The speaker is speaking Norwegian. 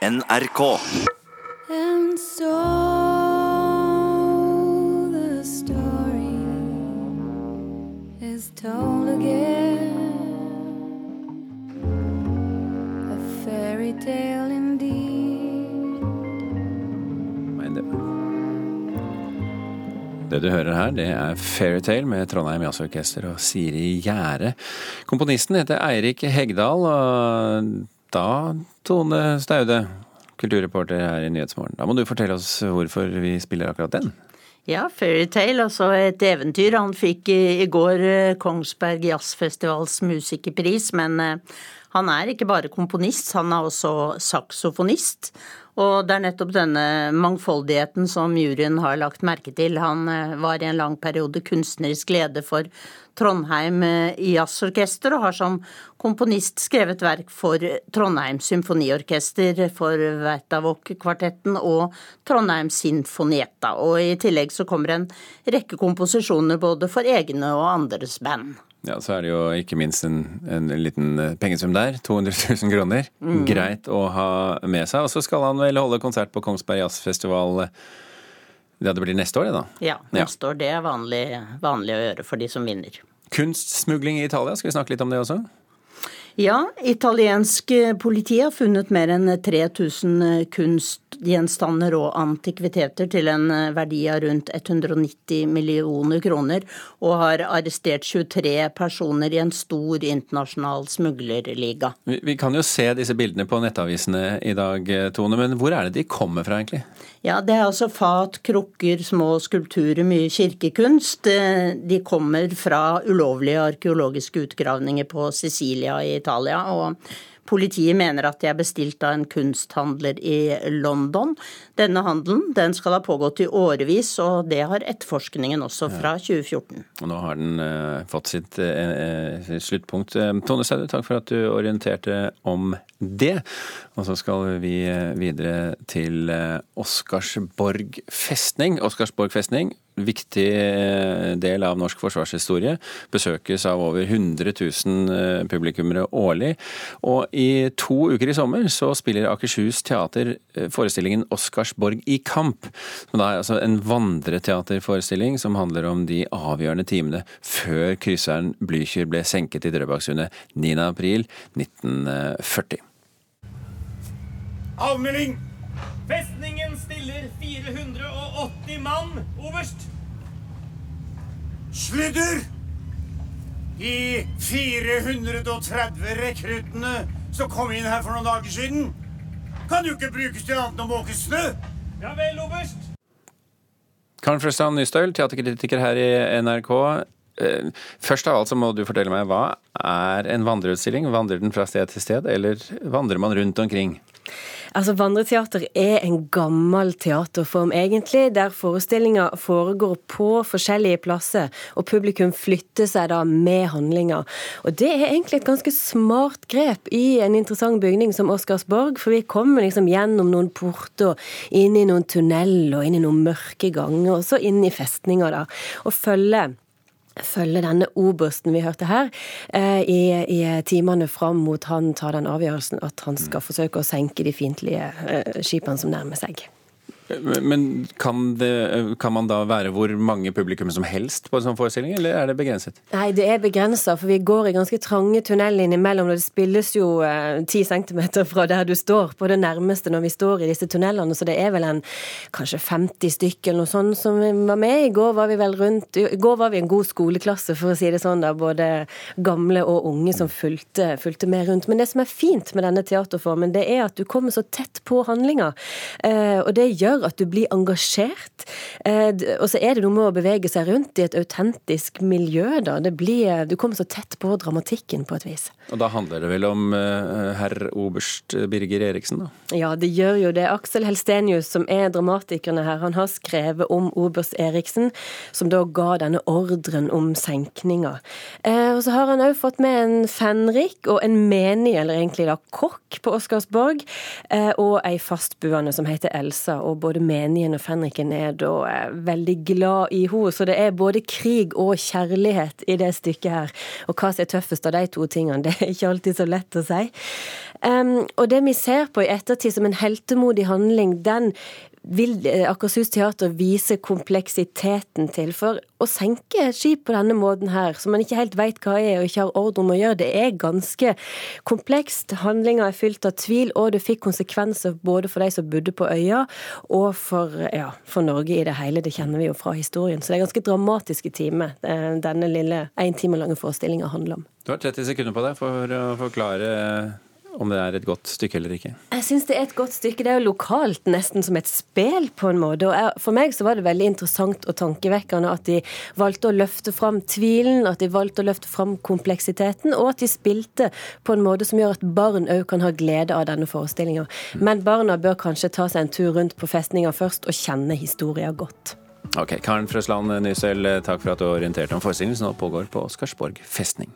NRK. And so the story is told again. A fairy tale indeed. Nei, det... det du hører her, det er Fairytale med Trondheim Jazzorkester og Siri Gjære. Komponisten heter Eirik Hegdal, og da, Tone Staude, kulturreporter her i Nyhetsmorgen, da må du fortelle oss hvorfor vi spiller akkurat den. Ja, Fairytale, altså et eventyr. Han fikk i, går eh, Kongsberg Jazzfestivals musikerpris, men eh, han er ikke bare komponist, han er også saksofonist. Og det er nettopp denne mangfoldigheten som juryen har lagt merke til. Han eh, var i en lang periode kunstnerisk leder for Trondheim eh, jazzorkester, og har som komponist skrevet verk for Trondheim symfoniorkester, for Vertavåk-kvartetten og Trondheim Sinfonietta. Og i tillegg så kommer en rekke komposisjoner både for egne og andres band. Ja, Så er det jo ikke minst en, en liten eh, pengesum der. 200 000 kroner. Greit å ha med seg. Og så skal han vel holde konsert på Kongsberg Jazzfestival. Ja, det blir neste år, det da. Ja, neste år. Det er vanlig, vanlig å gjøre for de som vinner. Kunstsmugling i Italia, skal vi snakke litt om det også? Ja, italiensk politi har funnet mer enn 3000 kunstgjenstander og antikviteter til en verdi av rundt 190 millioner kroner, og har arrestert 23 personer i en stor internasjonal smuglerliga. Vi, vi kan jo se disse bildene på nettavisene i dag, Tone, men hvor er det de kommer fra egentlig? Ja, det er altså fat, krukker, små skulpturer, mye kirkekunst. De kommer fra ulovlige arkeologiske utgravninger på Sicilia i Italia. Og Politiet mener at de er bestilt av en kunsthandler i London. Denne handelen den skal ha pågått i årevis, og det har etterforskningen også fra 2014. Og nå har den uh, fått sitt uh, sluttpunkt. Tone Saude, takk for at du orienterte om det. Og så skal vi videre til Oscarsborg festning. Oscarsborg festning viktig del av norsk forsvarshistorie. Besøkes av over 100 000 publikummere årlig. Og i to uker i sommer så spiller Akershus teater forestillingen Oscarsborg i kamp. Som da er altså en vandreteaterforestilling som handler om de avgjørende timene før krysseren Blücher ble senket i Drøbaksundet 9.4.1940. Avmelding! Stiller 480 mann, oberst. Sludder! De 430 rekruttene som kom inn her for noen dager siden, kan jo ikke brukes til annet enn å måke snø. Ja vel, oberst. Karen Frøsland Nystøl, teaterkritiker her i NRK. Først av alt så må du fortelle meg, hva er en vandreutstilling? Vandrer den fra sted til sted, eller vandrer man rundt omkring? Altså, Vandreteater er en gammel teaterform, egentlig, der forestillinga foregår på forskjellige plasser, og publikum flytter seg da med handlinga. Og det er egentlig et ganske smart grep i en interessant bygning som Oscarsborg, for vi kommer liksom gjennom noen porter, inn i noen tunneler inn i noen mørke ganger, og så inn i festninga, da, og følger følge denne obersten vi hørte her, i, i timene fram mot han tar den avgjørelsen at han skal forsøke å senke de fiendtlige skipene som nærmer seg. Men kan, det, kan, man da være hvor mange publikum som helst på en sånn forestilling, eller er det begrenset? Nei, det er begrensa, for vi går i ganske trange tunneler innimellom. Og det spilles jo ti eh, centimeter fra der du står, på det nærmeste når vi står i disse tunnelene. Så det er vel en kanskje 50 stykker eller noe sånt som var med. I går var vi vel rundt I går var vi en god skoleklasse, for å si det sånn, da. Både gamle og unge som fulgte, fulgte med rundt. Men det som er fint med denne teaterformen, det er at du kommer så tett på handlinga. Eh, og det gjør at du blir engasjert. Eh, og så er det noe med å bevege seg rundt i et autentisk miljø, da. Det blir, du kommer så tett på dramatikken på et vis. Og da handler det vel om uh, herr oberst Birger Eriksen, da? Ja, det gjør jo det. Aksel Helstenius, som er dramatikerne her, han har skrevet om oberst Eriksen, som da ga denne ordren om senkninga. Eh, og så har han òg fått med en fenrik og en menig, eller egentlig da kokk, på Oscarsborg, eh, og ei fastbuende som heter Elsa. og både både menige og fenriken er da veldig glad i henne. Så det er både krig og kjærlighet i det stykket her. Og hva som er tøffest av de to tingene, det er ikke alltid så lett å si. Um, og det vi ser på i ettertid som en heltemodig handling, den vil eh, Akershus teater vise kompleksiteten til. For å senke skip på denne måten her, som man ikke helt veit hva er og ikke har ordre om å gjøre, det er ganske komplekst. Handlinga er fylt av tvil, og det fikk konsekvenser både for de som bodde på øya, og for, ja, for Norge i det hele. Det kjenner vi jo fra historien. Så det er ganske dramatiske timer eh, denne lille én time lange forestillinga handler om. Du har 30 sekunder på deg for å forklare om det er et godt stykke eller ikke? Jeg syns det er et godt stykke. Det er jo lokalt, nesten som et spel, på en måte. Og for meg så var det veldig interessant og tankevekkende at de valgte å løfte fram tvilen, at de valgte å løfte fram kompleksiteten, og at de spilte på en måte som gjør at barn òg kan ha glede av denne forestillinga. Mm. Men barna bør kanskje ta seg en tur rundt på festninga først og kjenne historia godt. Ok, Karen Frøsland Nysel, takk for at du orienterte om forestillingen som nå pågår på Skarsborg festning.